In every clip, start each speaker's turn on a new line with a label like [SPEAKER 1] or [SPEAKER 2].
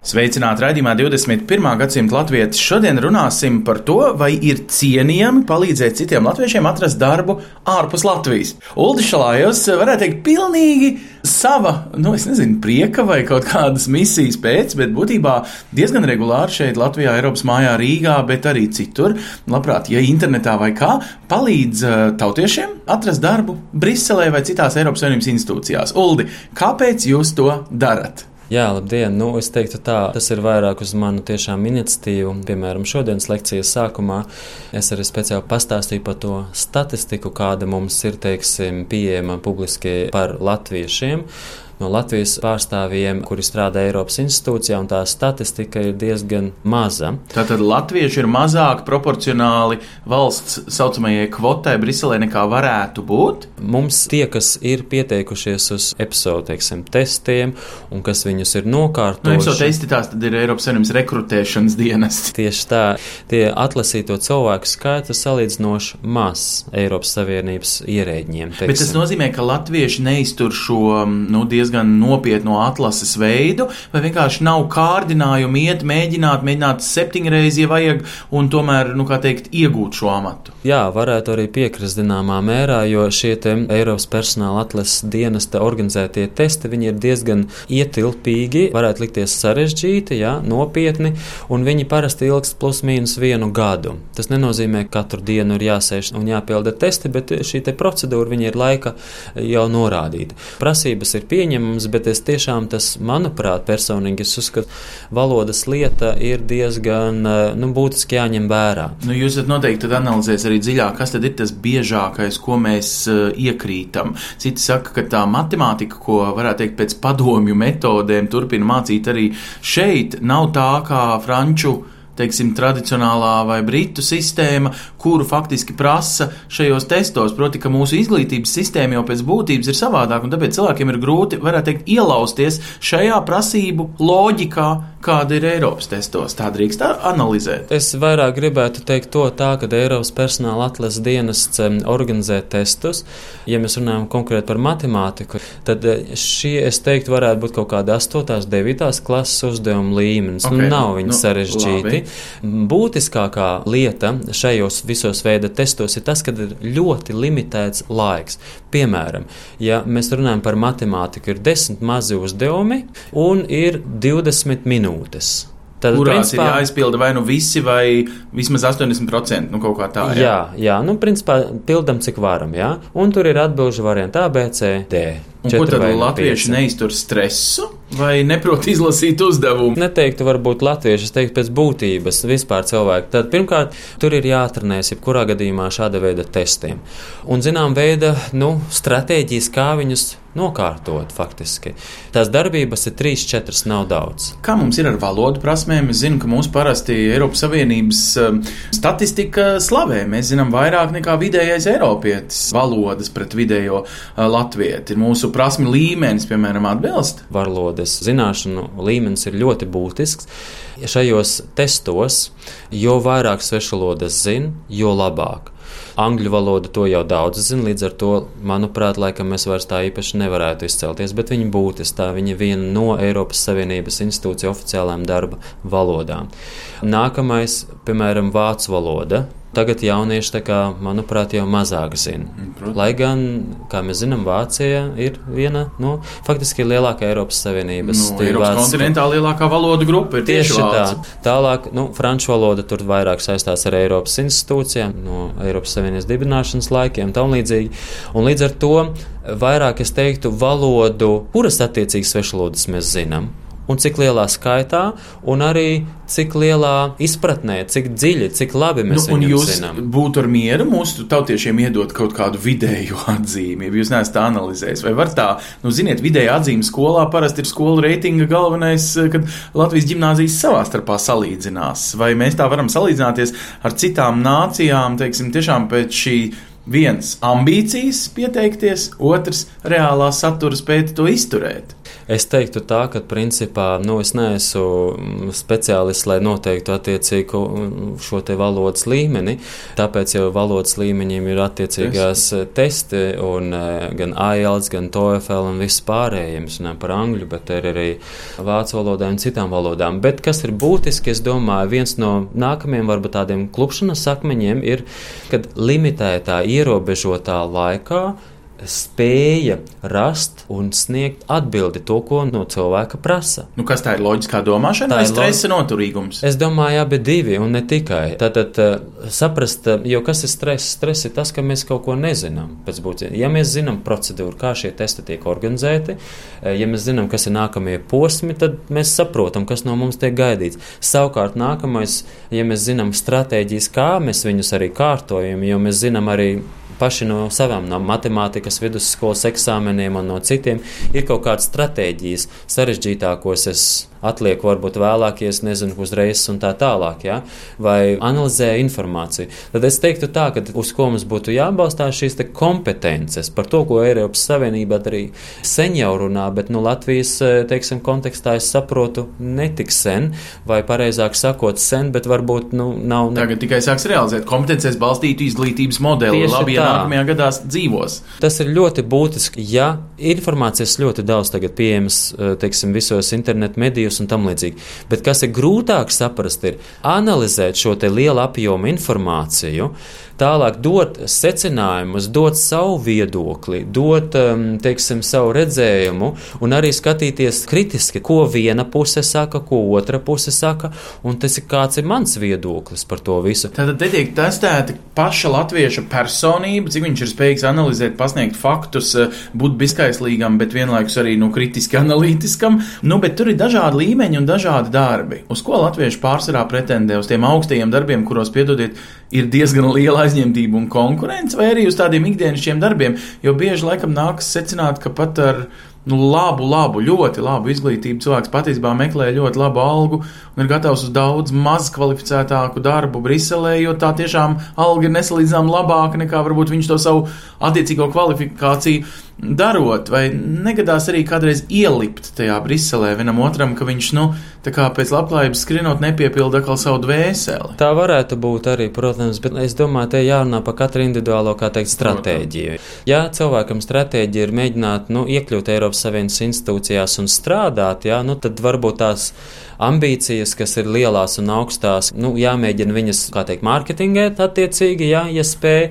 [SPEAKER 1] Sveicināti raidījumā 21. gadsimta latvieši. Šodien runāsim par to, vai ir cienījami palīdzēt citiem latviešiem atrast darbu ārpus Latvijas. Uldi Šalājos varētu teikt, pilnīgi sava, nu, es nezinu, prieka vai kaut kādas misijas pēc, bet būtībā diezgan regulāri šeit Latvijā, Eiropas mājā, Rīgā, bet arī citur. Labprāt, ja internetā vai kā, palīdz uh, tautiešiem atrast darbu Briselē vai citās Eiropas Savienības institūcijās. Uldi, kāpēc jūs to darat?
[SPEAKER 2] Jā, labdien! Nu, es teiktu, tā, tas ir vairāk uz manu tiešām iniciatīvu. Piemēram, šodienas lekcijas sākumā es arī speciāli pastāstīju par to statistiku, kāda mums ir teiksim, pieejama publiski par latviešiem. No Latvijas pārstāvjiem, kuri strādā Eiropas institūcijā, un tā statistika ir diezgan maza.
[SPEAKER 1] Tātad latvieši ir mazāk proporcionāli valsts saucamajai kvotai Briselē nekā varētu būt.
[SPEAKER 2] Mums tie, kas ir pieteikušies uz EPSO teiksim, testiem un kas viņus ir nokārtojuši,
[SPEAKER 1] Nu, EPSO testi tās tad ir Eiropas Savienības rekrutēšanas dienests.
[SPEAKER 2] Tieši tā, tie atlasīto cilvēku skaits ir salīdzinoši mazs Eiropas Savienības ierēģiem.
[SPEAKER 1] Bet tas nozīmē, ka latvieši neiztur šo nu, diezgan nopietnu atlases veidu, vai vienkārši nav kārdinājumu iet, mēģināt, mēģināt septiņreiz, ja vajag, un tomēr, nu, kā teikt, iegūt šo amatu.
[SPEAKER 2] Jā, varētu arī piekrist zināmā mērā, jo šie Eiropas personāla atlases dienesta organizētie testi viņi ir diezgan ietilpīgi, varētu likties sarežģīti, jā, nopietni, un viņi parasti ilgst plus mīnus vienu gadu. Tas nenozīmē, ka katru dienu ir jāsēž un jāpilda testi, bet šī te procedūra ir laika jau norādīta. Prasības ir pieņemamas, bet es tiešām tas, manuprāt, personīgi es uzskatu, valodas lieta ir diezgan nu, būtiski jāņem vērā.
[SPEAKER 1] Nu, jūs esat noteikti analizējis arī dziļāk, kas tad ir tas biežākais, ko mēs uh, iekrītam. Citi saka, ka tā matemātika, ko varētu teikt pēc padomju metodēm, turpina mācīt arī šeit, nav tā kā franču teiksim, tradicionālā vai britu sistēma, kuru faktiski prasa šajos testos. Proti, ka mūsu izglītības sistēma jau pēc būtības ir savādāka, un tāpēc cilvēkiem ir grūti, varētu teikt, ielausties šajā prasību loģikā, kāda ir Eiropas testos. Tā drīkst analizēt.
[SPEAKER 2] Es vairāk gribētu teikt to tā, ka Eiropas personāla atlases dienests organizē testus. Ja mēs runājam konkrēti par matemātiku, tad šie, es teiktu, varētu būt kaut kāda 8. un 9. klases uzdevuma līmenis.
[SPEAKER 1] Okay,
[SPEAKER 2] nu, nav viņi
[SPEAKER 1] nu,
[SPEAKER 2] nu, sarežģīti.
[SPEAKER 1] labi.
[SPEAKER 2] Būtiskākā lieta šajos visos veida testos ir tas, ka ir ļoti limitēts laiks. Piemēram, ja mēs runājam par matemātiku, ir desmit mazi uzdevumi un ir 20 minūtes. Tad,
[SPEAKER 1] Kurās principā, ir jāizpilda vai nu visi, vai vismaz 80%, nu kaut kā tā.
[SPEAKER 2] Jā, jā nu, principā pildam cik varam, jā. Un tur ir atbilžu varianti A, B, C, D.
[SPEAKER 1] Un ko tad latvieši neiztur stresu vai neprot izlasīt uzdevumu?
[SPEAKER 2] Neteiktu, varbūt latvieši, es teiktu pēc būtības vispār cilvēki. Tad pirmkārt, tur ir jāatrenēs jebkurā gadījumā šāda veida testiem. Un zinām veida, nu, stratēģijas, kā viņus nokārtot faktiski. Tās darbības ir trīs, četras, nav daudz.
[SPEAKER 1] Kā mums ir ar valodu prasmēm? Es zinu, ka mūsu parasti Eiropas Savienības um, statistika slavē. Mēs zinām vairāk nekā vidējais Eiropietis valodas pret vidējo uh, latvieti. Mūsu prasmi līmenis, piemēram, atbilst.
[SPEAKER 2] Valodas zināšanu līmenis ir ļoti būtisks. Šajos testos, jo vairāk svešvalodas zina, jo labāk. Angļu valoda to jau daudz zina, līdz ar to, manuprāt, laikam mēs vairs tā īpaši nevarētu izcelties, bet viņa būtiski tā, viņa viena no Eiropas Savienības institūciju oficiālām darba valodām. Nākamais, piemēram, vācu valoda. Tagad jaunieši, kā, manuprāt, jau mazāk zina.
[SPEAKER 1] Protams.
[SPEAKER 2] Lai gan, kā mēs zinām, Vācija ir viena no faktiski lielākā Eiropas Savienības
[SPEAKER 1] No, Eiropas kontinentā lielākā valodu grupa ir tieši,
[SPEAKER 2] Tieši tā. Tālāk, nu, franču valoda tur vairāk saistās ar Eiropas institūcijām, no Eiropas Savienības dibināšanas laikiem, tam līdzīgi. Un līdz ar to vairāk es teiktu valodu, kuras attiecīgas svešvalodas mēs zinām. Un cik lielā skaitā, un arī cik lielā izpratnē, cik dziļi, cik labi mēs
[SPEAKER 1] Nu, un
[SPEAKER 2] viņu
[SPEAKER 1] jūs
[SPEAKER 2] zinām.
[SPEAKER 1] būtu ar mieru mūsu tautiešiem iedot kaut kādu vidēju atzīmi, ja jūs neesat analizējis. Vai var tā, nu, ziniet, vidēja atzīme skolā parasti ir skolu reitinga galvenais, eh, kad Latvijas gimnāzijas savā starpā salīdzinās. Vai mēs tā varam salīdzināties ar citām nācijām, teiksim, tiešām pēc šī. Viens ambīcijas pieteikties, otrs reālā satura spēja to izturēt.
[SPEAKER 2] Es teiktu tā, ka principā nu, es neesmu speciālists, lai noteiktu attiecīgu mm, šo te valodas līmeni. Tāpēc jau valodas līmeņiem ir attiecīgās eh, testi, un eh, gan IELTS, gan TOEFL un viss pārējiem. Mēs runājam par angļu, bet ir arī vācu valodā un citām valodām. Bet kas ir būtiski, es domāju, viens no nākamajiem varbūt tādiem klupšanas akmeņiem ir, kad limitētā, ierobežotā laikā spēja rast un sniegt atbildi to, ko no cilvēka prasa.
[SPEAKER 1] Nu, kas tā ir loģiskā domāšana
[SPEAKER 2] Tā
[SPEAKER 1] vai
[SPEAKER 2] ir lo-
[SPEAKER 1] stresa noturīgums?
[SPEAKER 2] Es domāju, abi divi, un ne tikai. Tātad eh, saprast, eh, jo kas ir stress? Stress ir tas, ka mēs kaut ko nezinām. Ja mēs zinām procedūru, kā šie testi tiek organizēti, eh, ja mēs zinām, kas ir nākamie posmi, tad mēs saprotam, kas no mums tiek gaidīts. Savukārt, nākamais, ja mēs zinām stratēģijas, kā mēs viņus arī kārtojam, jo mēs zinām arī paši no savām, no matemātikas, vidusskolas eksāmeniem un no citiem, ir kaut kādas stratēģijas. Sarežģītākos es atlieku varbūt vēlāk, ja es nezinu, uzreiz un tā tālāk, ja? vai analizēju informāciju. Tad es teiktu tā, ka uz ko mums būtu jābalstās šīs te kompetences par to, ko Eiropas Savienība arī sen jau runā, bet nu, Latvijas eh, teiksim, kontekstā es saprotu netik sen, vai pareizāk sakot sen, bet varbūt nu, nav. Ne...
[SPEAKER 1] Tagad tikai sāks realizēt kompetencēs balstītu izglītības modeli.
[SPEAKER 2] Tieši
[SPEAKER 1] Labi, ja nākamajā gadā dzīvos.
[SPEAKER 2] Tas ir ļoti būtiski. Ja informācijas ļoti daudz tagad pieejamas eh, teiksim, visos internetu medijos un tam līdzīgi, bet kas ir grūtāk saprast, ir analizēt šo lielu apjomu informāciju, tālāk dot secinājumus, dot savu viedokli, dot em, teiksim, savu redzējumu un arī skatīties kritiski, ko viena puse saka, ko otra puse saka, un tas ir kāds ir mans viedoklis par to visu.
[SPEAKER 1] Te tiek testēta paša latvieša personība, cik viņš ir spējīgs analizēt, pasniegt faktus, eh, būt bezskaislīgam, bet vienlaikus arī nu, kritiski analītiskam. Nu, bet tur ir dažādi līmeņi un dažādi darbi. Uz ko latvieši pārsvarā pretendē? Uz tiem augstajiem darbiem, kuros, piedodiet, ir diezgan liela aizņemtība un konkurence, vai arī uz tādiem ikdienišķiem darbiem? Jo bieži laikam nākas secināt, ka pat ar nu, labu, labu, ļoti labu izglītību cilvēks patiesībā meklē ļoti labu algu un ir gatavs uz daudz maz kvalificētāku darbu Briselē, jo tā tiešām alga ir nesalīdzināmā labāka nekā varbūt viņš to savu attiecīgo kvalifikāciju darot. Vai negadās arī kādreiz ielipt tajā Briselē vienam otram, ka viņš, nu, tā kā pēc labklājības skrienot nepiepilda atkal savu dvēseli?
[SPEAKER 2] Tā varētu būt arī, protams, bet es domāju, te jārunā par katru individuālo, kā teikt, stratēģiju. Ja cilvēkam stratēģija ir mēģināt nu, iekļūt Eiropas Savienības institūcijās un strādāt, jā, nu, tad varbūt tās ambīcijas, kas ir lielās un augstās, nu, jāmēģina viņas, kā teikt, mārketingēt attiecīgi, jā, ja spēj.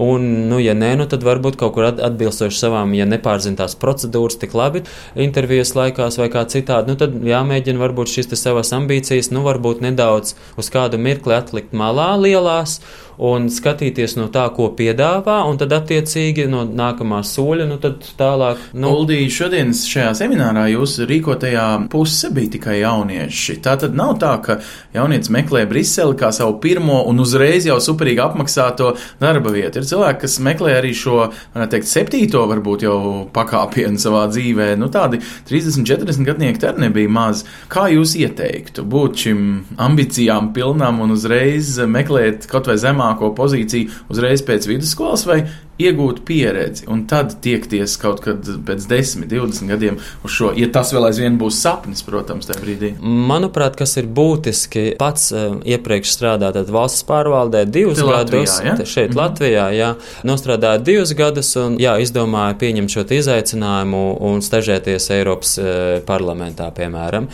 [SPEAKER 2] Un, nu, ja nē, nu, tad varbūt kaut kur at- atbilstoši savām, ja nepārzina tās procedūras tik labi intervijas laikās vai kā citādi, nu, tad jāmēģina varbūt šīs savas ambīcijas, nu, varbūt nedaudz uz kādu mirkli atlikt malā lielās un skatīties no tā, ko piedāvā, un tad attiecīgi no nākamā soļa, nu, tad tālāk, nu,
[SPEAKER 1] Uldī, šodienas šajā seminārā jūsu rīkotajā puse bija tikai jaunieši. Tā tad nav tā, ka jaunietis meklē Briseli kā savu pirmo un uzreiz jau superīgi apmaksāto darba vietu. Ir cilvēki, kas meklē arī šo, varētu teikt, septīto varbūt jau pakāpienu savā dzīvē. Nu, tādi 30, 40 gadnieki arī nebija maz. Kā jūs ieteiktu būt šim ambicijām pilnam un uzreiz meklēt kaut vai zemāko pozīciju uzreiz pēc vidusskolas vai iegūt pieredzi un tad tiekties kaut kad pēc 10, 20 gadiem uz šo, ja tas vēl aizvien būs sapnis, protams, tajā brīdī.
[SPEAKER 2] Manuprāt, kas ir būtiski, pats uh, iepriekš strādājot valsts pārvaldē divus
[SPEAKER 1] Te Latvijā,
[SPEAKER 2] gadus,
[SPEAKER 1] ja?
[SPEAKER 2] te šeit mm. Latvijā, jā, nostrādāju divus gadus un jā, izdomāju pieņemt šo izaicinājumu un stažēties Eiropas uh, parlamentā, piemēram.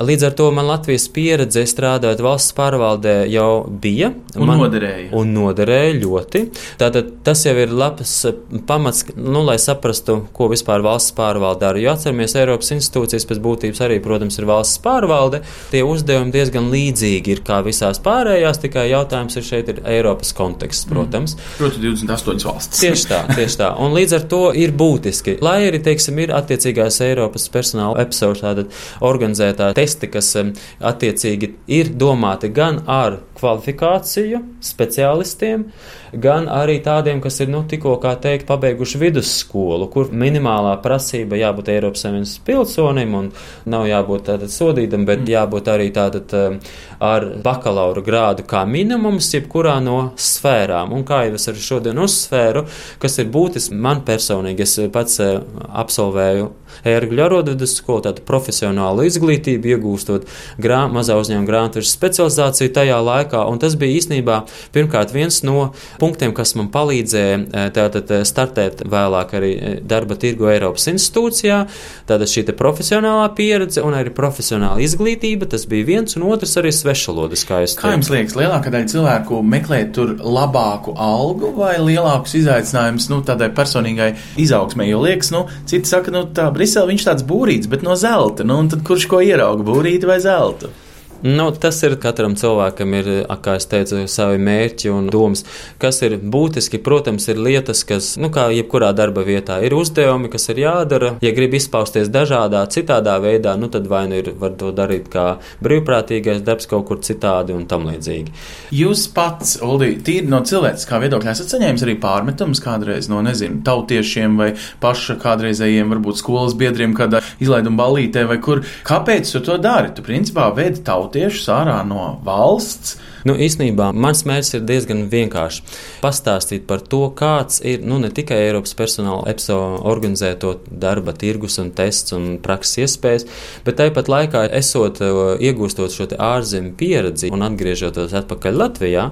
[SPEAKER 2] Līdz ar to man Latvijas pieredze strādājot valsts pārvaldē jau bija.
[SPEAKER 1] Un
[SPEAKER 2] man,
[SPEAKER 1] noderēja.
[SPEAKER 2] Un noderēja ļoti. Tātad tas jau ir labs labs eh, pamats, nu, lai saprastu, ko vispār valsts pārvalde dara. Jo atceramies, Eiropas institūcijas pēc būtības arī, protams, ir valsts pārvalde. Tie uzdevumi diezgan līdzīgi ir kā visās pārējās, tikai jautājums ir šeit ir Eiropas konteksts, protams.
[SPEAKER 1] Mm. Proti, 28 valsts.
[SPEAKER 2] Tieši tā, tieši tā. Un līdz ar to ir būtiski, lai arī, teiksim, ir attiecīgās Eiropas personāla episodes, tātad organizētā testi, kas attiecīgi ir domāti gan ar kvalifikāciju speciālistiem, gan arī tādiem, kas ir nu, tikko, kā teikt, pabeiguši vidusskolu, kur minimālā prasība jābūt Eiropas Savienības pilsonim un nav jābūt tātad sodītam, bet mm. jābūt arī tātad um, ar bakalaura grādu kā minimums, jebkurā no sfērām. Un kā jau es arī šodien uzsvēru, kas ir būtiski man personīgi, es pats uh, absolvēju ērgļu arodvedas skolu, tādu profesionālu izglītību, iegūstot grā, mazā uzņēmuma grāmatveža specializāciju tajā laikā. Un tas bija īstenībā pirmkārt viens no punktiem, kas man palīdzēja eh, tātad eh, startēt vēlāk arī eh, darba tirgu Eiropas institūcijā. Tātad šī profesionālā pieredze un arī profesionāla izglītība, tas bija viens un otrs arī svešvalodas, kā es
[SPEAKER 1] teicu. Kā jums liekas, lielākā daļa cilvēku meklē tur labāku algu vai lielākus izaicinājumus, nu, tādai personīgai izaugsmē, jo liekas, nu, citi saka, nu, tā Brisele, viņš tāds būrīts, bet no zelta, nu, un tad kurš ko ierauga, būrīti vai zeltu?
[SPEAKER 2] Nu, tas ir katram cilvēkam, ir, kā jau teicu, savi mērķi un domas. Kas ir būtiski, protams, ir lietas, kas, nu, kā jebkurā darba vietā, ir uzdevumi, kas ir jādara. Ja grib izpausties dažādā, citādā veidā, nu, tad vai nu ir var to darīt kā brīvprātīgais darbs kaut kur citādi un tam līdzīgi.
[SPEAKER 1] Jūs pats, Uldi, tīri no cilvēciskā viedokļa esat saņēmis arī pārmetumus kādreiz no, nezinu, tautiešiem vai paša kādreizējiem, varbūt skolas biedriem, kādā izlaiduma ballītē vai kur. Kāpēc tu to dari? Tu principā vedi tautu tautiešus ārā no valsts.
[SPEAKER 2] Nu, īsnībā mans mērķis ir diezgan vienkāršs. Pastāstīt par to, kāds ir nu, ne tikai Eiropas personāla EPSO organizēto darba tirgus un tests un prakses iespējas, bet tāpat laikā esot uh, iegūstot šo ārzemju pieredzi un atgriežoties atpakaļ Latvijā,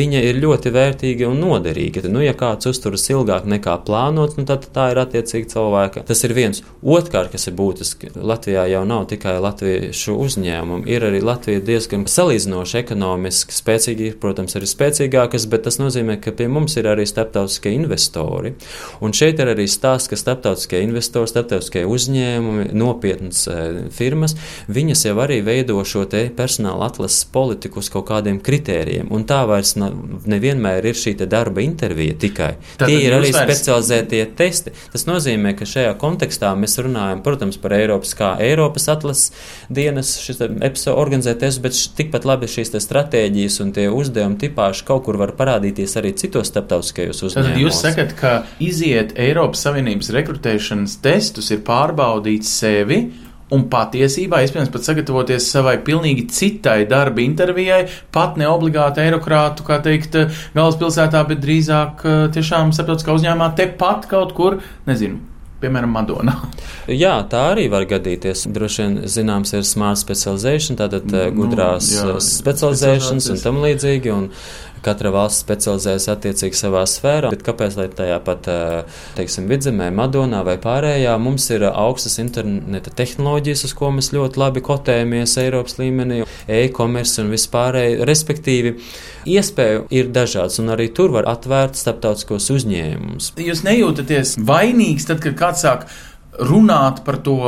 [SPEAKER 2] viņa ir ļoti vērtīga un noderīga. Nu, ja kāds uzturas ilgāk nekā plānots, nu, tad tā ir attiecīgi cilvēka. Tas ir viens. Otrkārt, kas ir būtiski, Latvijā jau nav tikai latviešu uzņēmumi, ir arī Latvija diezgan salīdzinoši ekonomiski spēcīgi, ir, protams, arī spēcīgākas, bet tas nozīmē, ka pie mums ir arī starptautiskie investori. Un šeit ir arī stāsts, ka starptautiskie investori, starptautiskie uzņēmumi, nopietnas e, firmas, viņas jau arī veido šo personāla atlases politiku uz kaut kādiem kritērijiem. Un tā vairs nevienmēr ir šī darba intervija tikai. Tad Tie ir arī vairs... specializētie testi. Tas nozīmē, ka šajā kontekstā mēs runājam, protams, par Eiropas kā Eiropas atlases dienas, šis organizācijas organizēt testus, bet tikpat labi šīs stratēģijas un tie uzdevumi tipāši kaut kur var parādīties arī citos starptautiskajos uzņēmumos.
[SPEAKER 1] Tad jūs sakat, ka iziet Eiropas Savienības rekrutēšanas testus ir pārbaudīt sevi. Un patiesībā, iespējams, pat sagatavoties savai pilnīgi citai darba intervijai, pat ne obligāti eirokrātu, kā teikt, galvaspilsētā, bet drīzāk tiešām starptautiskā uzņēmumā tepat kaut kur, nezinu, piemēram, Madonā.
[SPEAKER 2] Jā, tā arī var gadīties. Droši vien zināms ir smart specialization, tātad nu, gudrās jā, specializēšanas un tam līdzīgi. Un Katra valsts specializējas attiecīgi savā sfērā, bet kāpēc lai tajā pat, teiksim, vidzemē, Madonā vai pārējā mums ir augstas interneta tehnoloģijas, uz ko mēs ļoti labi kotējamies Eiropas līmenī, e-commerce un vispārēji. Respektīvi, iespēju ir dažādas, un arī tur var atvērt starptautiskos uzņēmumus.
[SPEAKER 1] Jūs nejūtaties vainīgs tad, kad kāds sāk runāt par to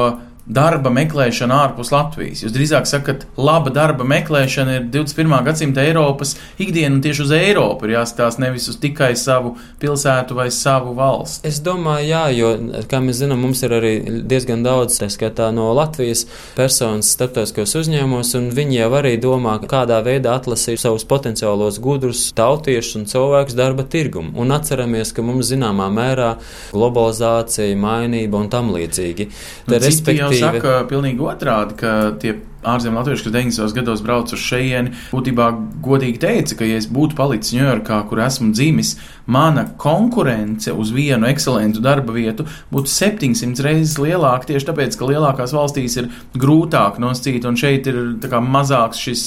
[SPEAKER 1] darba meklēšana ārpus Latvijas. Jūs drīzāk sakat, laba darba meklēšana ir 21. gadsimta Eiropas ikdiena, un tieši uz Eiropu ir jāskatās nevis uz tikai savu pilsētu vai savu valsti.
[SPEAKER 2] Es domāju, jā, jo, kā mēs zinām, mums ir arī diezgan daudz, tā skatā no Latvijas personas starptautiskos uzņēmumos, un viņi jau arī domā, kādā veidā atlasīt savus potenciālos gudrus tautiešus un cilvēkus darba tirgumu. Un atceramies, ka mums zināmā mērā globalizācija, mainība un tam līdzīgi.
[SPEAKER 1] Tad, respektīvi, saka pilnīgi otrādi, ka tie ārzemju latvieši, kas 90. gados brauca uz šejieni, būtībā godīgi teica, ka, ja es būtu palicis Ņujorkā, kur esmu dzimis, mana konkurence uz vienu ekscelentu darba vietu būtu 700 reizes lielāka tieši tāpēc, ka lielākās valstīs ir grūtāk noscīt, un šeit ir kā, mazāks šis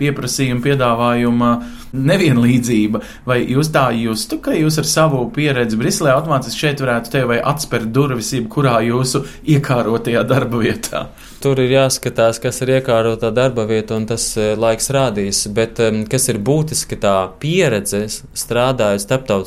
[SPEAKER 1] pieprasījuma, piedāvājuma nevienlīdzība. Vai jūs tā justu, ka jūs ar savu pieredzi Briselē automātiski šeit varētu te vai atspērt durvis, jebkurā jūsu iekārotajā darba vietā?
[SPEAKER 2] Tur ir jāskatās, kas ir iekārotā darba vieta, un tas eh, laiks rādīs. Bet kas ir būtiski, tā pieredze strādājot starptautiskā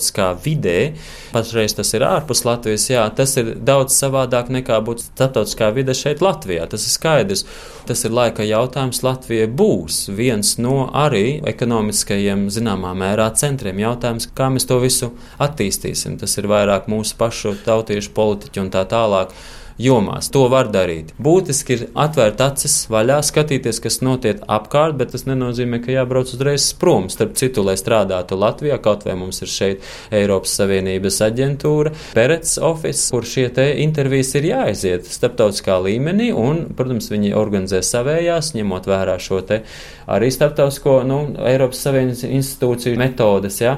[SPEAKER 2] vidē, patreiz tas ir ārpus Latvijas, jā, tas ir daudz savādāk nekā būt starptautiskā vide šeit Latvijā. Tas ir skaidrs. Tas ir laika jautājums. Latvija būs viens no arī ekonomiskajiem, zināmā mērā, centriem. Jautājums, kā mēs to visu attīstīsim. Tas ir vairāk mūsu pašu tautiešu politiķu un tā tālāk jomās. To var darīt. Būtiski ir atvērt acis vaļā, skatīties, kas notiek apkārt, bet tas nenozīmē, ka jābrauc uzreiz prom. Starp citu, lai strādātu Latvijā, kaut vai mums ir šeit Eiropas Savienības aģentūra, Perets Office, kur šie te intervijas ir jāaiziet starptautiskā līmenī, un, protams, viņi organizē savējās, ņemot vērā šo te arī starptautisko, nu, Eiropas Savienības institūciju metodes. Ja?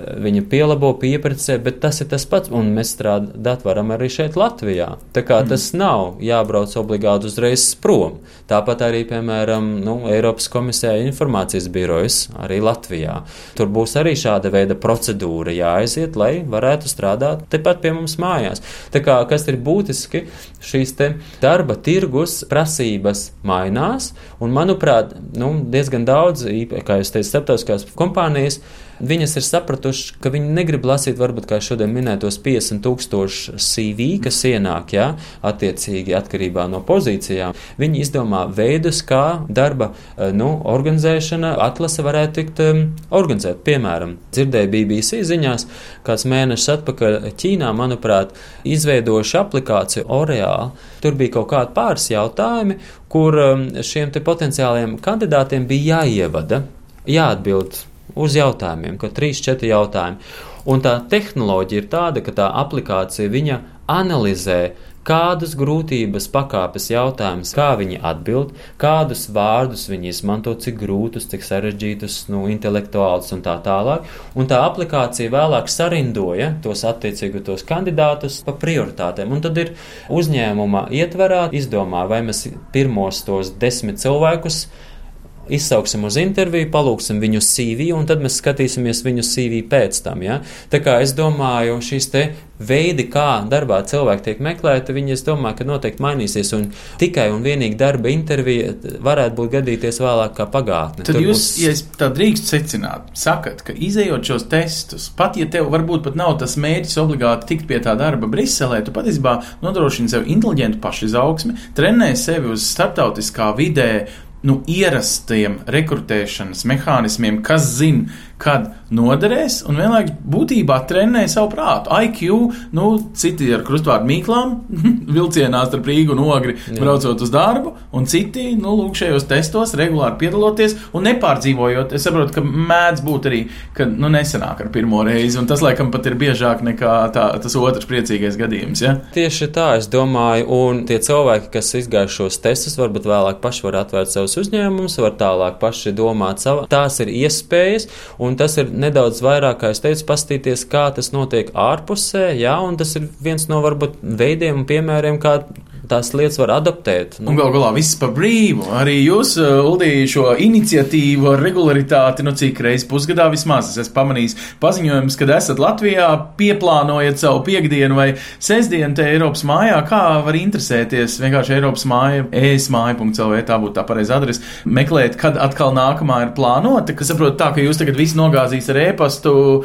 [SPEAKER 2] Viņa pielabo, pieprecē, bet tas ir tas pats, un mēs strādāt varam arī šeit Latvijā. Tā kā mm. tas nav jābrauc obligāti uzreiz prom. Tāpat arī, piemēram, nu, Eiropas komisijā informācijas birojas arī Latvijā. Tur būs arī šāda veida procedūra jāaiziet, lai varētu strādāt tepat pie mums mājās. Tā kā kas ir būtiski, šīs te darba tirgus prasības mainās, un manuprāt, nu, diezgan daudz, kā jūs teicat, starptautiskās kompānijas, viņas ir sapratušas, ka viņi negrib lasīt, varbūt kā šodien minētos 50 tūkstošu CV, kas ienāk, jā, attiecīgi atkarībā no pozīcijām. Viņi izdomā veidus, kā darba eh, nu, organizēšana, atlase varētu tikt um, organizēta. Piemēram, dzirdēju BBC ziņās, kāds mēnešus atpakaļ Ķīnā, manuprāt, izveidojuši aplikāciju Oreāli. Tur bija kaut kādi pāris jautājumi, kur šiem potenciāliem kandidātiem bija jāievada, jāatbild uz jautājumiem, ka trīs, četri jautājumi. Un tā tehnoloģija ir tāda, ka tā aplikācija viņa analizē, kādas grūtības pakāpes jautājumus, kā viņi atbild, kādus vārdus viņi izmanto, cik grūtus, cik sarežģītus, nu, intelektuālus un tā tālāk. Un tā aplikācija vēlāk sarindoja tos attiecīgi tos kandidātus pa prioritātēm. Un tad ir uzņēmuma ietverā izdomā, vai mēs pirmos tos desmit cilvēkus izsauksim uz interviju, palūksim viņu CV, un tad mēs skatīsimies viņu CV pēc tam. Ja? Tā kā es domāju, šīs te veidi, kā darbā cilvēki tiek meklēti, viņi, es domāju, ka noteikti mainīsies, un tikai un vienīgi darba intervija varētu būt gadīties vēlāk kā pagātne.
[SPEAKER 1] Tad Tur jūs, būs... ja tā drīkst secināt, sakat, ka izējot šos testus, pat ja tev varbūt pat nav tas mērķis obligāti tikt pie tā darba Briselē, tu patiesībā nodrošini sev inteliģentu pašizaugsmi, trenē sevi uz starptautiskā vidē, nu, ierastiem rekrutēšanas mehānismiem, kas zina, kad noderēs, un vienlaikus būtībā trenē savu prātu. IQ, nu, citi ar krustvārdu mīklām, vilcienā starp Rīgu un Ogri, Jā. braucot uz darbu, un citi, nu, lūk, šajos testos regulāri piedaloties un nepārdzīvojot. Es saprotu, ka mēdz būt arī, ka, nu, nesenāk ar pirmo reizi, un tas, laikam, pat ir biežāk nekā tā, tas otrs priecīgais gadījums. Ja?
[SPEAKER 2] Tieši tā, es domāju, un tie cilvēki, kas izgājuši šos testus, varbūt vēlāk paši var atvērt savus uzņēmumus, var tālāk paši domāt savu. Tās ir iespējas, un Un tas ir nedaudz vairāk, kā es teicu, pastīties, kā tas notiek ārpusē, jā, un tas ir viens no varbūt veidiem un piemēriem, kā tās lietas var adaptēt.
[SPEAKER 1] Nu. Un gal galā viss par brīvu. Arī jūs, uh, Uldī, šo iniciatīvu ar regularitāti, nu cik reizes pusgadā vismaz es esmu pamanījis paziņojums, kad esat Latvijā, pieplānojat savu piekdienu vai sestdienu te Eiropas mājā, kā var interesēties vienkārši Eiropas māja, esmāja.lv, tā būtu tā pareiza adrese, meklēt, kad atkal nākamā ir plānota, kas saprot tā, ka jūs tagad visi nogāzīs ar ēpastu uh,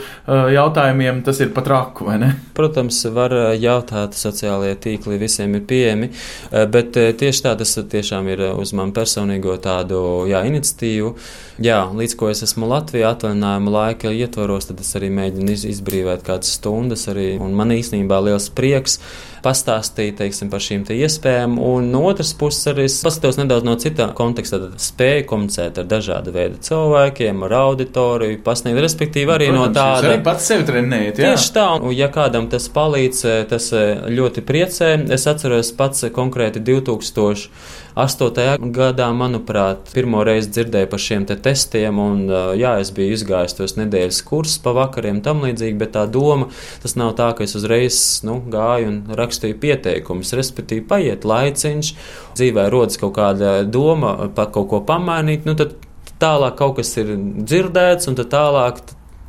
[SPEAKER 1] jautājumiem, tas ir pat raku, vai ne?
[SPEAKER 2] Protams, var uh, jautāt, sociālajie tīkli visiem ir pieejami. Eh, bet eh, tieši tā tas tiešām ir uz manu personīgo tādu jā, iniciatīvu. Jā, līdz ko es esmu Latvijā atvaļinājuma laika ietvaros, tad es arī mēģinu izbrīvēt kādas stundas. Arī, un man īstenībā liels prieks pastāstīt teiksim, par šīm te iespējām. Un no otras puses arī es paskatos nedaudz no cita konteksta, tad spēju komunicēt ar dažādu veidu cilvēkiem, ar auditoriju, pasniegt, respektīvi arī Protams, no tāda.
[SPEAKER 1] Arī pats sevi trenējat, jā.
[SPEAKER 2] Tieši tā, un ja kādam tas palīdz, tas ļoti priecē. Es atceros pats konkrēti 2000. 8. gadā, manuprāt, pirmo reizi dzirdēju par šiem te testiem, un jā, es biju izgājis tos nedēļas kursus pa vakariem tam līdzīgi, bet tā doma, tas nav tā, ka es uzreiz nu, gāju un rakstīju pieteikumus, respektīvi paiet laiciņš, dzīvē rodas kaut kāda doma par kaut ko pamainīt, nu tad tālāk kaut kas ir dzirdēts, un tad tālāk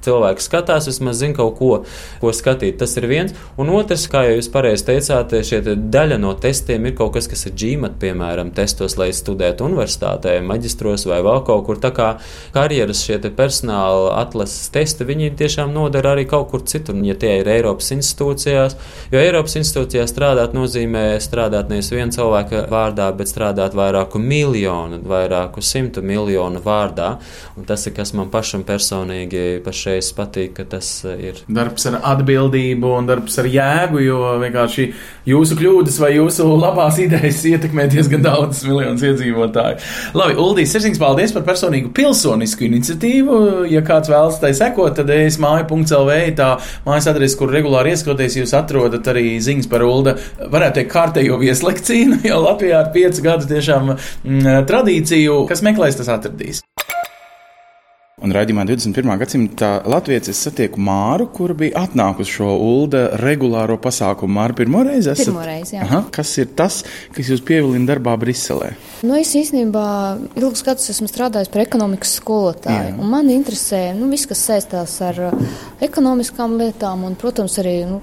[SPEAKER 2] cilvēki skatās, vismaz zina kaut ko, ko skatīt. Tas ir viens. Un otrs, kā jūs pareizi teicāt, šie te daļa no testiem ir kaut kas, kas ir GMAT, piemēram, testos, lai studētu universitātē, maģistros vai vēl kaut kur. Tā kā karjeras šie personāla atlases testi, viņi tiešām nodara arī kaut kur citur, ja tie ir Eiropas institūcijās. Jo Eiropas institūcijās strādāt nozīmē strādāt nevis viena cilvēka vārdā, bet strādāt vairāku miljonu, vairāku simtu miljonu vārdā. Un tas ir kas man pašam personīgi pašreiz patīk, ka tas ir.
[SPEAKER 1] Darbs ar atbildību un darbs ar jēgu, jo vienkārši jūsu kļūdas vai jūsu labās idejas ietekmē diezgan daudz miljonus iedzīvotāju. Labi, Uldīs, sirsnīgs paldies par personīgu pilsonisku iniciatīvu. Ja kāds vēlas tai sekot, tad es māju.lv tā mājas adrese, kur regulāri ieskoties, jūs atrodat arī ziņas par Ulda, varētu teikt, kārtējo vieslekcīnu, jo Latvijā ar piecu gadu tiešām m, tradīciju, kas meklēs, tas atradīs. Un raidījumā 21. gadsimta Latvijas es satieku Māru, kur bija atnākusi šo ULDA regulāro pasākumu. Māra pirmo reizi esat?
[SPEAKER 3] Pirmo reizi, jā.
[SPEAKER 1] Aha, kas ir tas, kas jūs pievilina darbā Briselē?
[SPEAKER 3] Nu, es īstenībā ilgus gadus esmu strādājis par ekonomikas skolotāju.
[SPEAKER 1] Jā.
[SPEAKER 3] Man interesē nu, viss, kas saistās ar ekonomiskām lietām, un, protams, arī nu,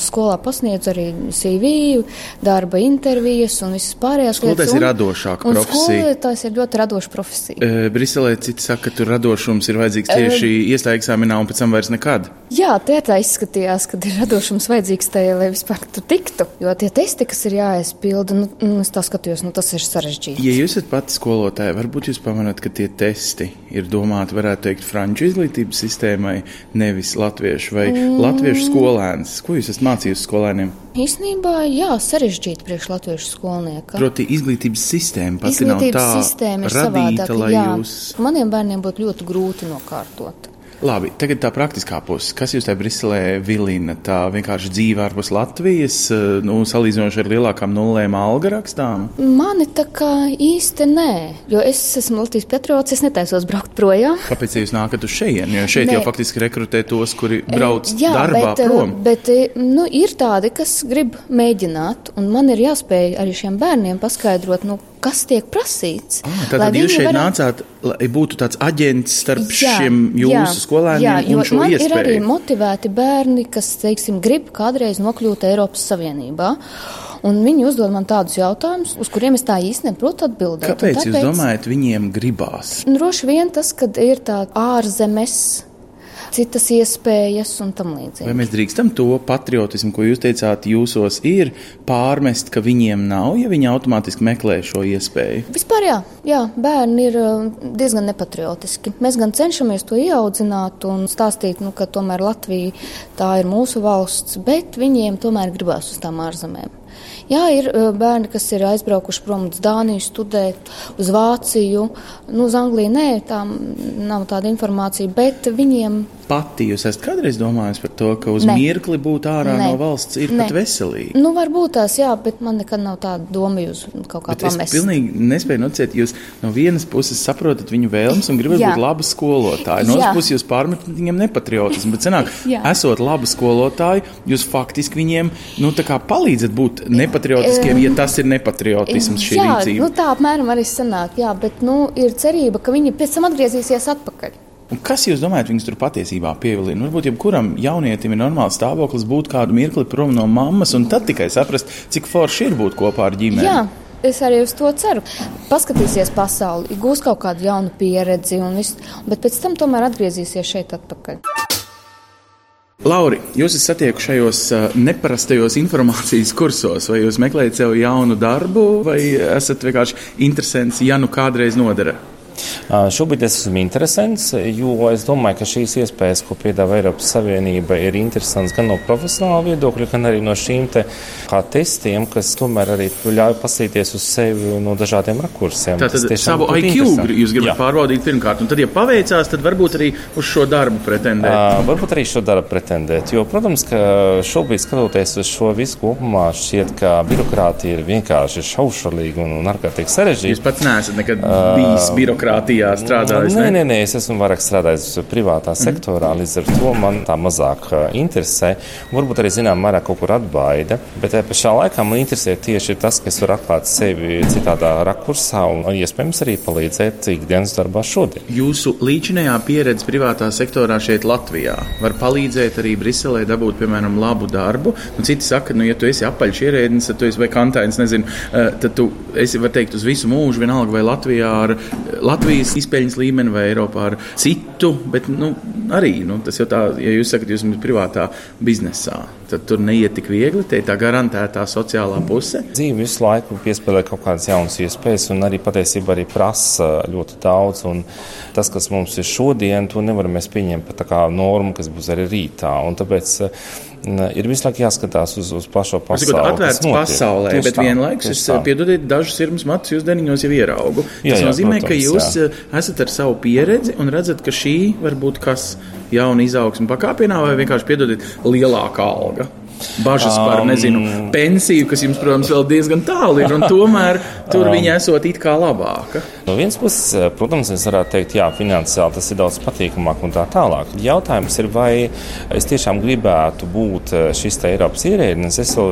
[SPEAKER 3] skolā pasniedz arī CV, darba intervijas un visas pārējās
[SPEAKER 1] Skolotājs
[SPEAKER 3] lietas.
[SPEAKER 1] ir radošāka
[SPEAKER 3] un
[SPEAKER 1] profesija.
[SPEAKER 3] Skolotājs ir ļoti radoša profesija.
[SPEAKER 1] E, Briselē citi saka, ka tur radošums ir vajadzīgs tieši iestāja eksāmenā un pēc tam vairs nekad.
[SPEAKER 3] Jā, tie tā izskatījās, ka ir radošums vajadzīgs tajā, lai vispār tur tiktu. Jo tie testi, kas ir jāaizpilda, nu, nu, es tā skatījos, nu, tas ir sarežģīti.
[SPEAKER 1] Ja jūs esat pati skolotāja, varbūt jūs pamanāt, ka tie testi ir domāti, varētu teikt, franču izglītības sistēmai, nevis latviešu vai mm. latviešu skolēns. Ko jūs esat mācījusi skolēniem?
[SPEAKER 3] Īsnībā, jā, sarežģīti priekš latviešu skolnieka.
[SPEAKER 1] Proti, izglītības sistēma pati nav
[SPEAKER 3] Izglītības
[SPEAKER 1] tā
[SPEAKER 3] sistēma
[SPEAKER 1] radīta,
[SPEAKER 3] savādāka.
[SPEAKER 1] lai
[SPEAKER 3] jā.
[SPEAKER 1] jūs.
[SPEAKER 3] Maniem bērniem būtu ļoti grūti nokārtot.
[SPEAKER 1] Labi, tagad tā praktiskā puse. Kas jūs tajā Briselē vilina? Tā vienkārši dzīve ārpus Latvijas, eh, nu, salīdzinoši ar lielākām nulēm alga rakstām?
[SPEAKER 3] Mani tā kā īsti nē, jo es esmu Latvijas patriots, es netaisos braukt projām.
[SPEAKER 1] Kāpēc jūs nākat uz šejienu? Jo šeit
[SPEAKER 3] Nē.
[SPEAKER 1] jau faktiski rekrutē tos, kuri brauc
[SPEAKER 3] Jā,
[SPEAKER 1] darbā
[SPEAKER 3] bet,
[SPEAKER 1] prom.
[SPEAKER 3] bet nu, ir tādi, kas grib mēģināt, un man ir jāspēj arī šiem bērniem paskaidrot, nu, kas tiek prasīts.
[SPEAKER 1] Ah, Tātad jūs šeit varētu... nācāt, lai būtu tāds aģents starp jā, šiem jūsu skolēniem
[SPEAKER 3] jā,
[SPEAKER 1] un šo
[SPEAKER 3] man
[SPEAKER 1] iespēju.
[SPEAKER 3] ir arī motivēti bērni, kas, teiksim, grib kādreiz nokļūt Eiropas Savienībā. Un viņi uzdod man tādus jautājumus, uz kuriem es tā īsti neprotu atbildēt. Un
[SPEAKER 1] Kāpēc tāpēc... jūs domājat, viņiem gribās?
[SPEAKER 3] Droši vien tas, ka ir tā ārzemes citas iespējas un tam līdzīgi.
[SPEAKER 1] Vai mēs drīkstam to patriotismu, ko jūs teicāt, jūsos ir pārmest, ka viņiem nav, ja viņi automātiski meklē šo iespēju?
[SPEAKER 3] Vispār jā, jā bērni ir uh, diezgan nepatriotiski. Mēs gan cenšamies to ieaudzināt un stāstīt, nu, ka tomēr Latvija tā ir mūsu valsts, bet viņiem tomēr gribās uz tām ārzemēm. Jā, ir uh, bērni, kas ir aizbraukuši prom uz Dāniju, studēt, uz Vāciju, nu, uz Angliju. Nē, tā nav tāda informācija, bet viņiem.
[SPEAKER 1] Pati jūs esat kādreiz domājis par to, ka uz
[SPEAKER 3] Nē.
[SPEAKER 1] mirkli būt ārā
[SPEAKER 3] Nē.
[SPEAKER 1] no valsts ir
[SPEAKER 3] Nē.
[SPEAKER 1] pat veselīgi.
[SPEAKER 3] Nu, varbūt tās, jā, bet man nekad nav tāda doma jūs kaut kā
[SPEAKER 1] Bet es
[SPEAKER 3] pamest.
[SPEAKER 1] pilnīgi nespēju nocēt, jūs no vienas puses saprotat viņu vēlmes un gribat
[SPEAKER 3] Jā.
[SPEAKER 1] būt laba skolotāja. No otras puses jūs pārmetat viņiem nepatriotismu. Bet, senāk, esot laba skolotāja, jūs faktiski viņiem nu, tā kā palīdzat būt nepatriotiskiem, ja tas ir nepatriotisms šī
[SPEAKER 3] jā,
[SPEAKER 1] rīcība.
[SPEAKER 3] nu, tā apmēram arī sanāk, jā, bet nu, ir cerība, ka viņi pēc tam atgriezīsies atpakaļ.
[SPEAKER 1] Un kas jūs domājat, viņus tur patiesībā pievilina? Varbūt jebkuram jaunietim ir normāls stāvoklis būt kādu mirkli prom no mammas, un tad tikai saprast, cik forši ir būt kopā ar ģimeni.
[SPEAKER 3] Jā. Es arī uz to ceru. Paskatīsies pasauli, gūs kaut kādu jaunu pieredzi, un viss, bet pēc tam tomēr atgriezīsies šeit atpakaļ.
[SPEAKER 1] Lauri, jūs esat satiekuši šajos uh, neparastajos informācijas kursos, vai jūs meklējat sev jaunu darbu, vai esat vienkārši interesants, ja nu kādreiz nodara?
[SPEAKER 4] Ā, Šobrīd es esmu interesants, jo es domāju, ka šīs iespējas, ko piedāvā Eiropas Savienība, ir interesants gan no profesionāla viedokļa, gan arī no šīm te kā testiem, kas tomēr arī ļauj pasīties uz sevi no dažādiem rakursiem.
[SPEAKER 1] Tātad savu IQ jūs gribat
[SPEAKER 4] Jā.
[SPEAKER 1] pārbaudīt pirmkārt, un tad, ja paveicās, tad varbūt arī uz šo darbu pretendēt.
[SPEAKER 4] Ā, Varbūt arī šo darbu pretendēt, jo, protams, ka šobrīd skatoties uz šo visu kopumā, šķiet, ka birokrātija ir vienkārši šaušalīga un, un ārkārtīgi sarežģīta.
[SPEAKER 1] Jūs pats neesat nekad bijis birokrātijas Latvijā strādājis?
[SPEAKER 4] Nē, nē, nē, es esmu vairāk strādājis privātā sektorā, līdz ar to man tā mazāk interesē. Varbūt arī zinām, mērā kaut kur atbaida, bet tajā pašā laikā man interesē tieši tas, ka es varu atklāt sevi citādā rakursā un iespējams arī palīdzēt ikdienas darbā šodien.
[SPEAKER 1] Jūsu līdzinējā pieredze privātā sektorā šeit Latvijā var palīdzēt arī Briselē dabūt, piemēram, labu darbu. Un citi saka, nu, ja tu esi apaļš ierēdnis, tad tu esi vai kantains, nezinu, tad tu esi, var teikt, uz visu mūžu, vienalga vai Latvijā ar eh, Latvijas izpēļņas līmeni vai Eiropā ar citu, bet, nu, arī, nu, tas jau tā, ja jūs sakat, jūs esat privātā biznesā, tad tur neiet tik viegli, te ir tā garantētā sociālā puse.
[SPEAKER 4] Dzīve visu laiku piespēlē kaut kādas jaunas iespējas, un arī patiesībā arī prasa ļoti daudz. Tas, kas mums ir šodien, to nevaram pieņemt par normu, kas būs arī rītā. Un tāpēc ir visu laiku jāskatās uz, uz plašo
[SPEAKER 1] Tas ir
[SPEAKER 4] pasauli.
[SPEAKER 1] atvērts pasaulē,
[SPEAKER 4] Tieši
[SPEAKER 1] bet
[SPEAKER 4] tā,
[SPEAKER 1] vienlaikus es piedodiet, dažus sirds matus jūs deniņos jau ieraugu. Tas
[SPEAKER 4] Jā, jā,
[SPEAKER 1] nozīmē, ka
[SPEAKER 4] protams,
[SPEAKER 1] jūs
[SPEAKER 4] jā.
[SPEAKER 1] eh, esat ar savu pieredzi un redzat, ka šī var būt kas jauna izaugsme pakāpienā vai vienkārši piedodiet lielāka alga. Bažas par,
[SPEAKER 4] Um,
[SPEAKER 1] nezinu, pensiju, kas jums, protams, vēl diezgan tālu ir, tomēr tur viņa esot it kā labāka.
[SPEAKER 4] No vienas puses, eh, protams, es varētu teikt, jā, finansiāli tas ir daudz patīkamāk un tā tālāk. Jautājums ir, vai es tiešām gribētu būt eh, šis Eiropas ierēdnis. Es jau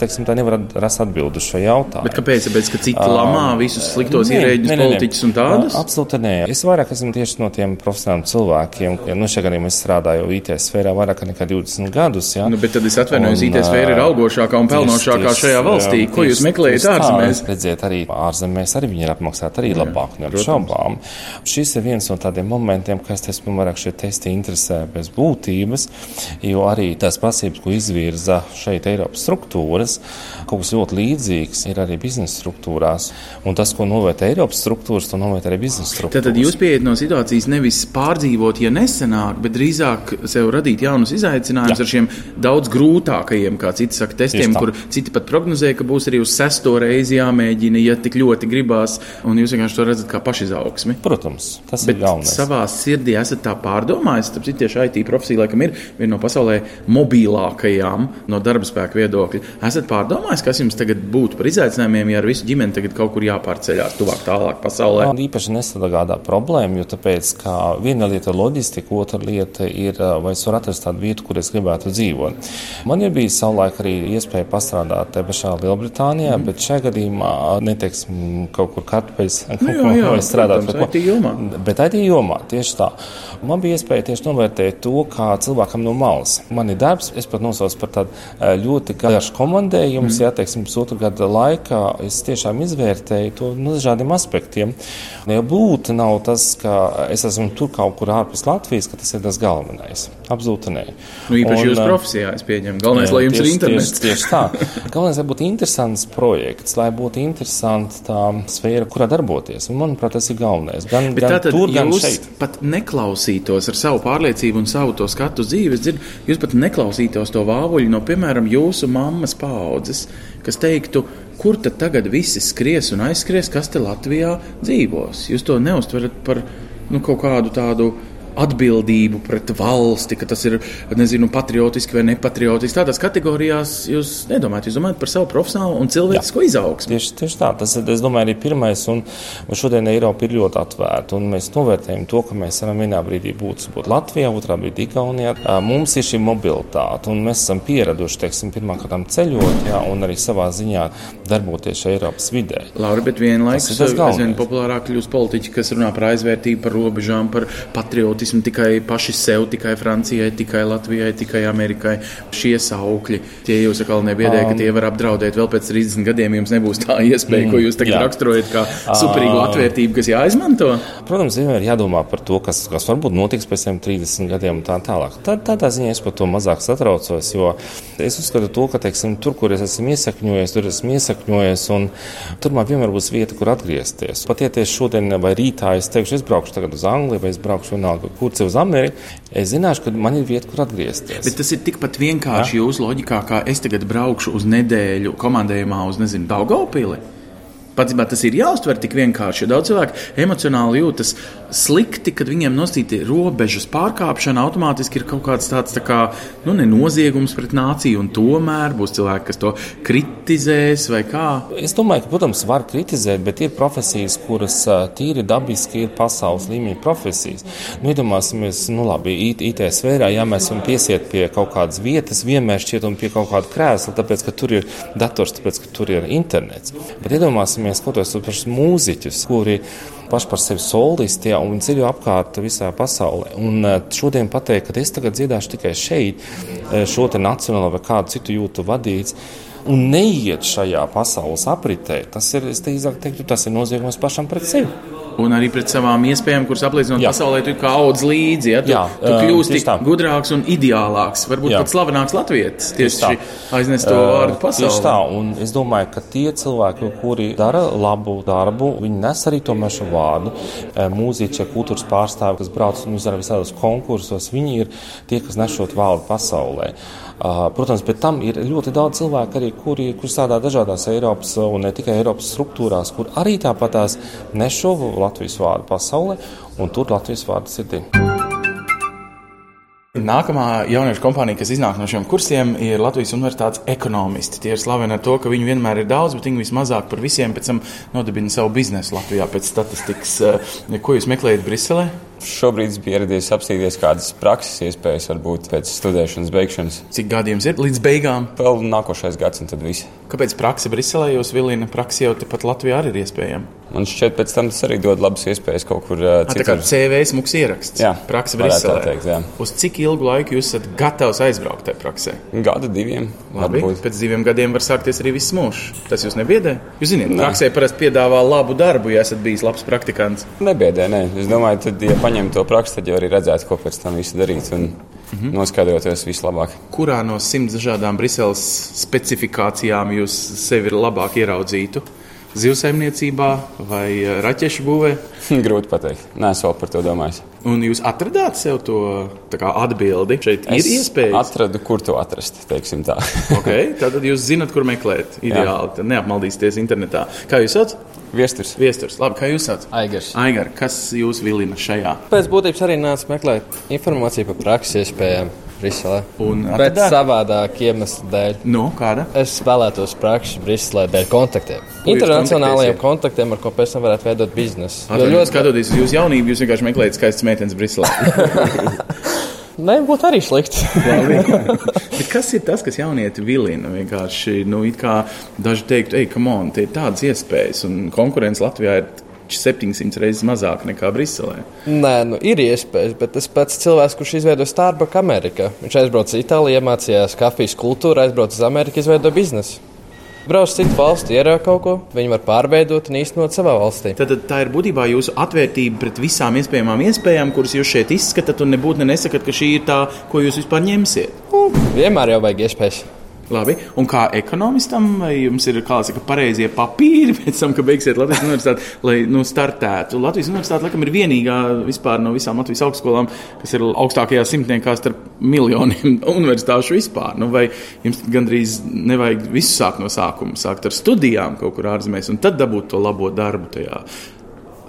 [SPEAKER 4] teiksim, tā nevaru rast atbildi uz šo jautājumu.
[SPEAKER 1] Bet kāpēc? Tāpēc, ka citi lamā visus sliktos ierēģus, politiķus un tādus?
[SPEAKER 4] Absolūti nē. Es vairāk esmu tieši no tiem profesionāliem cilvēkiem. Ja, nu, šajā gadījumā es strādāju IT sfērā vairāk nekā 20 gadus. Ja.
[SPEAKER 1] Nu, bet tad es atvainojos, IT sfēra ir
[SPEAKER 4] ā,
[SPEAKER 1] augošākā un pelnošākā šajā valstī. Ko jūs meklējat ārzemēs?
[SPEAKER 4] Redziet, arī ārzemēs arī viņi ir apmaksāti arī labāk, neapšaubām. Šis ir viens no tādiem momentiem, kas esmu vairāk šie testi interesē bez būtības, jo arī tās prasības, ko izvirza šeit Eiropas struktūras, kaut kas ļoti līdzīgs ir arī biznesa struktūrās. Un tas, ko novērtē Eiropas struktūras, to novērtē arī biznesa struktūras.
[SPEAKER 1] Tad, tad jūs pieiet no situācijas nevis pārdzīvot, ja nesenāk, bet drīzāk sev radīt jaunus izaicinājumus
[SPEAKER 4] Jā.
[SPEAKER 1] ar šiem daudz grūtākajiem, kā citi saka, testiem, kur citi pat prognozē, ka būs arī uz sesto reizi jāmēģina, ja tik ļoti gribās, un jūs vienkārši to redzat kā pašizaugsmi.
[SPEAKER 4] Protams, tas
[SPEAKER 1] Bet
[SPEAKER 4] ir galvenais.
[SPEAKER 1] savā sirdī esat tā pārdomājis, ka tieši IT profesija laikam ir viena no pasaulē mobilākajām no darba spēka viedokļa. Esat pārdomājis, kas jums tagad būtu par izaicinājumiem, ja ar visu ģimeni tagad kaut kur jāpārceļās tuvāk tālāk pasaulē?
[SPEAKER 4] Man īpaši nesagādā problēma, jo tāpēc, ka viena lieta ir loģistika, otra lieta ir, vai es varu atrast tādu vietu, kur es gribētu dzīvot. Man ir bijis savulaik arī iespēja pastrādāt te pašā Lielbritānijā, mm. bet šajā gadījumā neteiksim kaut kur kartupeļs,
[SPEAKER 1] Nu jā, jā,
[SPEAKER 4] strādāt.
[SPEAKER 1] protams, IT jomā.
[SPEAKER 4] Bet IT jomā tieši tā. Man bija iespēja tieši novērtēt to, kā cilvēkam no malas. Man ir darbs, es pat nosaucu par tādu ļoti garšu komandējumu, mm. ja teiksim, pusotru gadu laikā es tiešām izvērtēju to no dažādiem aspektiem. Ja būtu nav tas, ka es esmu tur kaut kur ārpus Latvijas, ka tas ir tas galvenais. Absolūti nē.
[SPEAKER 1] Nu, īpaši
[SPEAKER 4] Un,
[SPEAKER 1] jūsu profesijā, es pieņemu. Galvenais,
[SPEAKER 4] Jā,
[SPEAKER 1] lai jums ir
[SPEAKER 4] tieši-
[SPEAKER 1] internets.
[SPEAKER 4] Tieši, tieši tā. Galvenais, lai būtu interesants projekts, lai būtu interesanta tā sfēra, kurā darboties. Un, manuprāt, tas ir galvenais. Gan,
[SPEAKER 1] Bet
[SPEAKER 4] gan
[SPEAKER 1] tātad
[SPEAKER 4] tur, gan
[SPEAKER 1] jūs
[SPEAKER 4] šeit.
[SPEAKER 1] pat neklausītos ar savu pārliecību un savu to skatu uz dzīvi. Es dzirdu, jūs pat neklausītos to vāvuļu no, piemēram, jūsu mammas paudzes, kas teiktu, kur tad tagad visi skries un aizskries, kas te Latvijā dzīvos. Jūs to neustverat par nu, kaut kādu tādu atbildību pret valsti, ka tas ir nezinu, patriotiski vai nepatriotiski. Tādās kategorijās jūs nedomājat, jūs domājat par savu profesionālo un cilvēcisko izaugsmu.
[SPEAKER 4] Tieši, tieši tā, tas ir, es domāju, arī pirmais, un, un šodien Eiropa ir ļoti atvērta, un mēs novērtējam to, ka mēs varam vienā brīdī būt, būt Latvijā, otrā brīdī Igaunijā. Mums ir šī mobilitāte, un mēs esam pieraduši, teiksim, pirmkārt ceļot, jā, un arī savā ziņā darboties Eiropas vidē.
[SPEAKER 1] Laura, bet vienlaikus
[SPEAKER 4] Tas ir tas galvenais.
[SPEAKER 1] populārāk kļūst politiķi, kas runā par aizvērtību, par robežām, par patriotismu tikai paši sev, tikai Francijai, tikai Latvijai, tikai Amerikai. Šie saukļi, tie jūs atkal nebiedē, ka tie var apdraudēt vēl pēc 30 gadiem. Jums nebūs tā iespēja, ko jūs tagad
[SPEAKER 4] jā.
[SPEAKER 1] raksturojat kā superīgu atvērtību, kas jāizmanto.
[SPEAKER 4] Protams, vienmēr ir jādomā par to, kas, kas varbūt notiks pēc tam 30 gadiem un tā tālāk. Tā, tādā ziņā es par to mazāk satraucos, jo es uzskatu to, ka teiksim, tur, kur es esmu iesakņojies, tur esmu iesakņojies, un tur man vienmēr būs vieta, kur atgriezties. Pat ja tieši šodien vai rītā es teikšu, es braukšu tagad uz Angliju vai es braukšu vienalga, kur uz Ameriku, es zināšu, ka man ir vieta, kur atgriezties.
[SPEAKER 1] Bet tas ir tikpat vienkārši ja? jūsu loģikā, kā es tagad braukšu uz nedēļu komandējumā uz, nezinu, Daugopili. Patiesībā tas ir jāuztver tik vienkārši, daudz cilvēku emocionāli jūtas slikti, kad viņiem nosīti robežas pārkāpšana automātiski ir kaut kāds tāds tā kā, nu, ne noziegums pret nāciju, un tomēr būs cilvēki, kas to kritizēs vai kā?
[SPEAKER 4] Es domāju, ka, protams, var kritizēt, bet ir profesijas, kuras tīri dabiski ir pasaules līmeņa profesijas. Nu, iedomāsimies, nu, labi, IT, IT sfērā, ja mēs varam piesiet pie kaut kādas vietas, vienmēr šķiet un pie kaut kāda krēsla, tāpēc, ka tur ir dators, tāpēc, ka tur ir internets. Bet iedomāsimies kaut kādus pašus mūziķus, kuri paši par sevi solisti, ja, un viņi ceļo apkārt visā pasaulē. Un eh, šodien pateikt, ka es tagad dziedāšu tikai šeit, eh, šo te nacionālo vai kādu citu jūtu vadīts. Un neiet šajā pasaules apritē, tas ir, es teiktu, tas ir noziegums pašam pret sevi.
[SPEAKER 1] Un arī pret savām iespējām, kuras apliecinot
[SPEAKER 4] Jā.
[SPEAKER 1] pasaulē, tu kā audz līdzi. Ja? Tu,
[SPEAKER 4] Jā,
[SPEAKER 1] tu kļūsti gudrāks un ideālāks, varbūt
[SPEAKER 4] Jā.
[SPEAKER 1] pat slavenāks latvietis.
[SPEAKER 4] Tieši tā.
[SPEAKER 1] Aiznes to vārdu pasaulē.
[SPEAKER 4] Tieši tā, un es domāju, ka tie cilvēki, kuri dara labu darbu, viņi nes arī tomēr šo vārdu. Mūziķi, kultūras pārstāvi, kas brauc un uzdara visādos konkursos, viņi ir tie, kas nes šo vārdu pasaulē. Protams, bet tam ir ļoti daudz cilvēku, arī, kuri, kuri strādā dažādās Eiropas un ne tikai Eiropas struktūrās, kur arī tāpatās nes šo Latvijas vārdu pasaulē, un tur Latvijas vārdu sirdī.
[SPEAKER 1] Nākamā jauniešu kompānija, kas iznāk no šiem kursiem, ir Latvijas Universitātes ekonomisti. Tie ir slaveni ar to, ka viņi vienmēr ir daudz, bet viņi vismazāk par visiem pēc tam nodibina savu biznesu Latvijā pēc statistikas. Ko jūs meklējat Briselē?
[SPEAKER 5] Šobrīd es biju ieradies apstīties, kādas prakses iespējas var būt pēc studēšanas beigšanas.
[SPEAKER 1] Cik gadiem ir līdz beigām?
[SPEAKER 5] Vēl nākošais gads, un tad viss.
[SPEAKER 1] Kāpēc praksa Briselē jūs vilina? Praksa jau tepat Latvijā arī ir iespējama.
[SPEAKER 5] Man šķiet, pēc tam tas arī dod labas iespējas kaut kur uh,
[SPEAKER 1] Tā kā
[SPEAKER 5] citur.
[SPEAKER 1] CV smūgs ieraksts.
[SPEAKER 5] Jā,
[SPEAKER 1] praksa Briselē.
[SPEAKER 5] teikt, jā.
[SPEAKER 1] Uz cik ilgu laiku jūs esat gatavs aizbraukt tajā praksē?
[SPEAKER 5] Gada diviem.
[SPEAKER 1] Labi,
[SPEAKER 5] varbūt.
[SPEAKER 1] pēc diviem gadiem var sākties arī viss mūžs. Tas jūs nebiedē? Jūs zināt, praksē parasti piedāvā labu darbu, ja esat bijis labs praktikants.
[SPEAKER 5] Nebiedē, nē. Es domāju, tad, ja paņem to praksu, tad jau arī redzētu, ko pēc tam visu darīt un
[SPEAKER 1] Mhm.
[SPEAKER 5] noskaidroties vislabāk.
[SPEAKER 1] Kurā no simts dažādām Briseles specifikācijām jūs sevi labāk ieraudzītu? Zivsaimniecībā vai eh, raķešu būvē?
[SPEAKER 5] Grūti pateikt. Nē, es vēl par to domāju.
[SPEAKER 1] Un jūs atradāt sev to kā, atbildi? Šeit
[SPEAKER 5] Es
[SPEAKER 1] ir iespējas.
[SPEAKER 5] atradu, kur to atrast.
[SPEAKER 1] Okay, tad jūs zināt, kur meklēt. Ideāli. Tad neapmaldīsieties internetā. Kā jūs saucat?
[SPEAKER 5] Viesturs.
[SPEAKER 1] Viesturs. Labi, kā jūs saucat?
[SPEAKER 6] Aigars.
[SPEAKER 1] Aigar, kas jūs vilina šajā?
[SPEAKER 6] Pēc būtības arī nāca meklēt informāciju par prakses iespējām Briselē.
[SPEAKER 1] Un
[SPEAKER 6] Bet
[SPEAKER 1] atradāt?
[SPEAKER 6] savādāk iemeslu dēļ.
[SPEAKER 1] Nu, kāda?
[SPEAKER 6] Es vēlētos praksi Briselē dēļ kontaktiem. Internacionālajiem kontaktiem, ar ko pēc tam varētu veidot biznesu.
[SPEAKER 1] Atvainojiet,
[SPEAKER 6] ļoti
[SPEAKER 1] skatoties uz jūsu jaunību, jūs vienkārši meklējat skaistas meitenes Briselē.
[SPEAKER 6] nebūtu arī slikti.
[SPEAKER 1] Kas ir tas, kas jaunieti vilina? Vienkārši, nu, it kā daži teiktu, ej, come on, tie ir tādas iespējas, un konkurence Latvijā ir 700 reizes mazāk nekā Briselē.
[SPEAKER 6] Nē, nu, ir iespējas, bet tas pats cilvēks, kurš izveido Starbucks Amerikā, viņš aizbrauca uz Itāliju, iemācījās kafijas kultūru, aizbrauca uz Ameriku, izveido biznesu. Brauc citu valsti, ierauga kaut ko, viņi var pārveidot un īstenot savā valstī.
[SPEAKER 1] Tad tā ir būtībā jūsu atvērtība pret visām iespējamām iespējām, kuras jūs šeit izskatāt, un nebūtu ne nesakāt, ka šī ir tā, ko jūs vispār ņemsiet.
[SPEAKER 6] Vienmēr jau vajag iespējas.
[SPEAKER 1] Labi, un kā ekonomistam, vai jums ir kādi pareizie papīri pēc tam, kad beigsiet Latvijas universitāti, lai nu, startētu? Latvijas universitāte, laikam, ir vienīgā vispār no visām Latvijas augstskolām, kas ir augstākajā simtniekā starp miljoniem universitāšu vispār. Nu, vai jums gandrīz nevajag visu sākt no sākuma, sākt ar studijām kaut kur ārzemēs, un tad dabūt to labo darbu tajā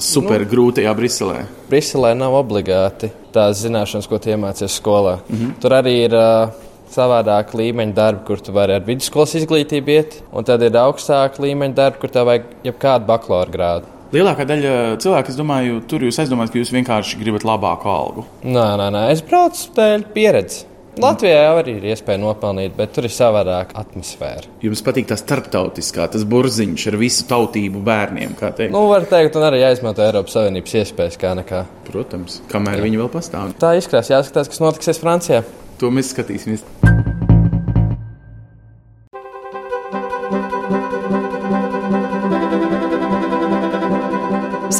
[SPEAKER 1] super grūtajā Briselē?
[SPEAKER 6] Briselē nav obligāti tās zināšanas, ko tu iemācies skolā. Mm -hmm. Tur arī ir uh, savādāk līmeņa darbi, kur tu vari ar vidusskolas izglītību iet, un tad ir augstāka līmeņa darbi, kur tev vajag jebkādu bakalaura grādu.
[SPEAKER 1] Lielākā daļa cilvēku, es domāju, tur jūs aizdomājat, ka jūs vienkārši gribat labāku algu.
[SPEAKER 6] Nē, nē, nē, es braucu dēļ pieredzes. Latvijā jau arī ir iespēja nopelnīt, bet tur ir savādāka atmosfēra.
[SPEAKER 1] Jums patīk tas starptautiskā, tas burziņš ar visu tautību bērniem, kā teikt.
[SPEAKER 6] Nu, var teikt, un arī jāizmanto Eiropas Savienības iespējas kā nekā.
[SPEAKER 1] Protams, kamēr Jā. viņi vēl pastāv.
[SPEAKER 6] Tā izskatās, jāskatās, kas notiksies Francijā.
[SPEAKER 1] To mēs skatīsimies.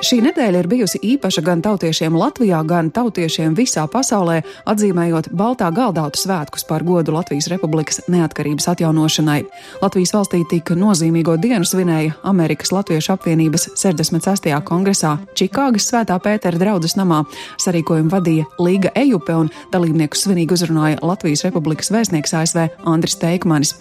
[SPEAKER 7] Šī nedēļa ir bijusi īpaša gan tautiešiem Latvijā, gan tautiešiem visā pasaulē, atzīmējot Baltā galdautu svētkus par godu Latvijas Republikas neatkarības atjaunošanai. Latvijas valstī tik nozīmīgo dienu svinēja Amerikas Latviešu apvienības 66. kongresā Čikāgas Svētā Pētera draudzes namā. Sarīkojumu vadīja Līga Ejupe un dalībniekus svinīgi uzrunāja Latvijas Republikas vēstnieks ASV Andris Teikmanis.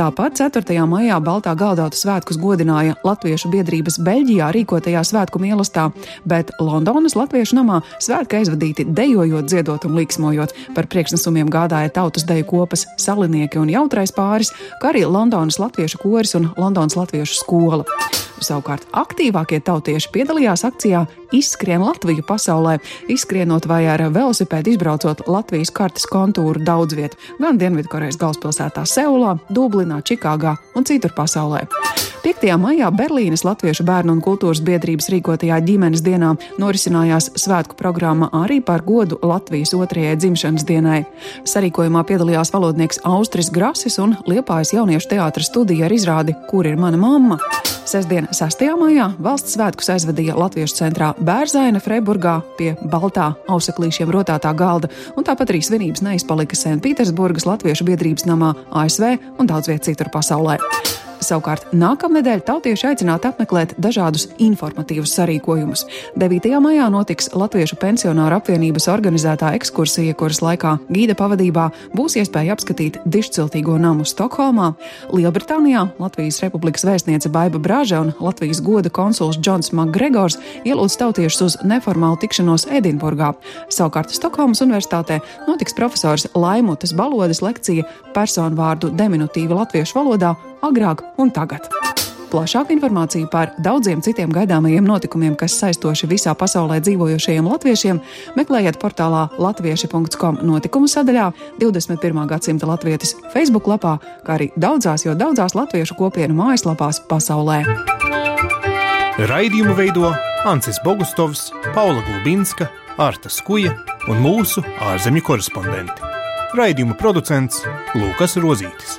[SPEAKER 7] Tāpat 4. maijā Baltā galdautu svētkus godināja Latviešu biedrības Beļģijā rīkotajā svētku mīlestības ielastā, bet Londonas Latviešu namā svētki aizvadīti dejojot, dziedot un līksmojot. Par priekšnesumiem gādāja tautas deju kopas salinieki un jautrais pāris, kā arī Londonas Latviešu koris un Londonas Latviešu skola. Savukārt aktīvākie tautieši piedalījās akcijā Izskrien Latviju pasaulē, izskrienot vai ar velosipēdu izbraucot Latvijas kartes kontūru daudz vietā, gan Dienvidkorejas galvaspilsētā Seulā, Dublinā, Čikāgā un citur pasaulē. 5. maijā Berlīnes Latviešu bērnu un kultūras biedrības rīkotajā ģimenes dienā norisinājās svētku programma arī par godu Latvijas otrajai dzimšanas dienai. Sarīkojumā piedalījās valodnieks Austris Grasis un Liepājas jauniešu teātra studija ar izrādi Kur ir mana mamma? Sestdien, 6. maijā, valsts svētkus aizvadīja Latviešu centrā Bērzaina Freiburgā pie Baltā auseklīšiem rotātā galda, un tāpat arī svinības neizpalika Senpītersburgas Latviešu biedrības namā, ASV un daudz viet citur pasaulē. Savukārt nākamnedēļ tautieši aicināti apmeklēt dažādus informatīvus sarīkojumus. 9. maijā notiks Latviešu pensionāru apvienības organizētā ekskursija, kuras laikā gīda pavadībā būs iespēja apskatīt dišciltīgo namu Stokholmā. Lielbritānijā Latvijas Republikas vēstniece Baiba Brāža un Latvijas goda konsuls Džons Makgregors ielūdz tautiešus uz neformālu tikšanos Edinburgā. Savukārt Stokholmas Universitātē notiks profesors Laimutas Balodes lekcija personu vārdu diminutīva latviešu valodā agrāk un tagad. Plašāku informāciju par daudziem citiem gaidāmajiem notikumiem, kas saistoši visā pasaulē dzīvojošajiem latviešiem, meklējiet portālā latvieši.com notikumu sadaļā, 21. gadsimta latvietis Facebook lapā, kā arī daudzās, jo daudzās latviešu kopienu mājaslapās pasaulē.
[SPEAKER 8] Raidījumu veido Ancis Bogustovs, Paula Gulbinska, Arta Skuja un mūsu ārzemju korespondenti. Raidījuma producents Lukas Rozītis.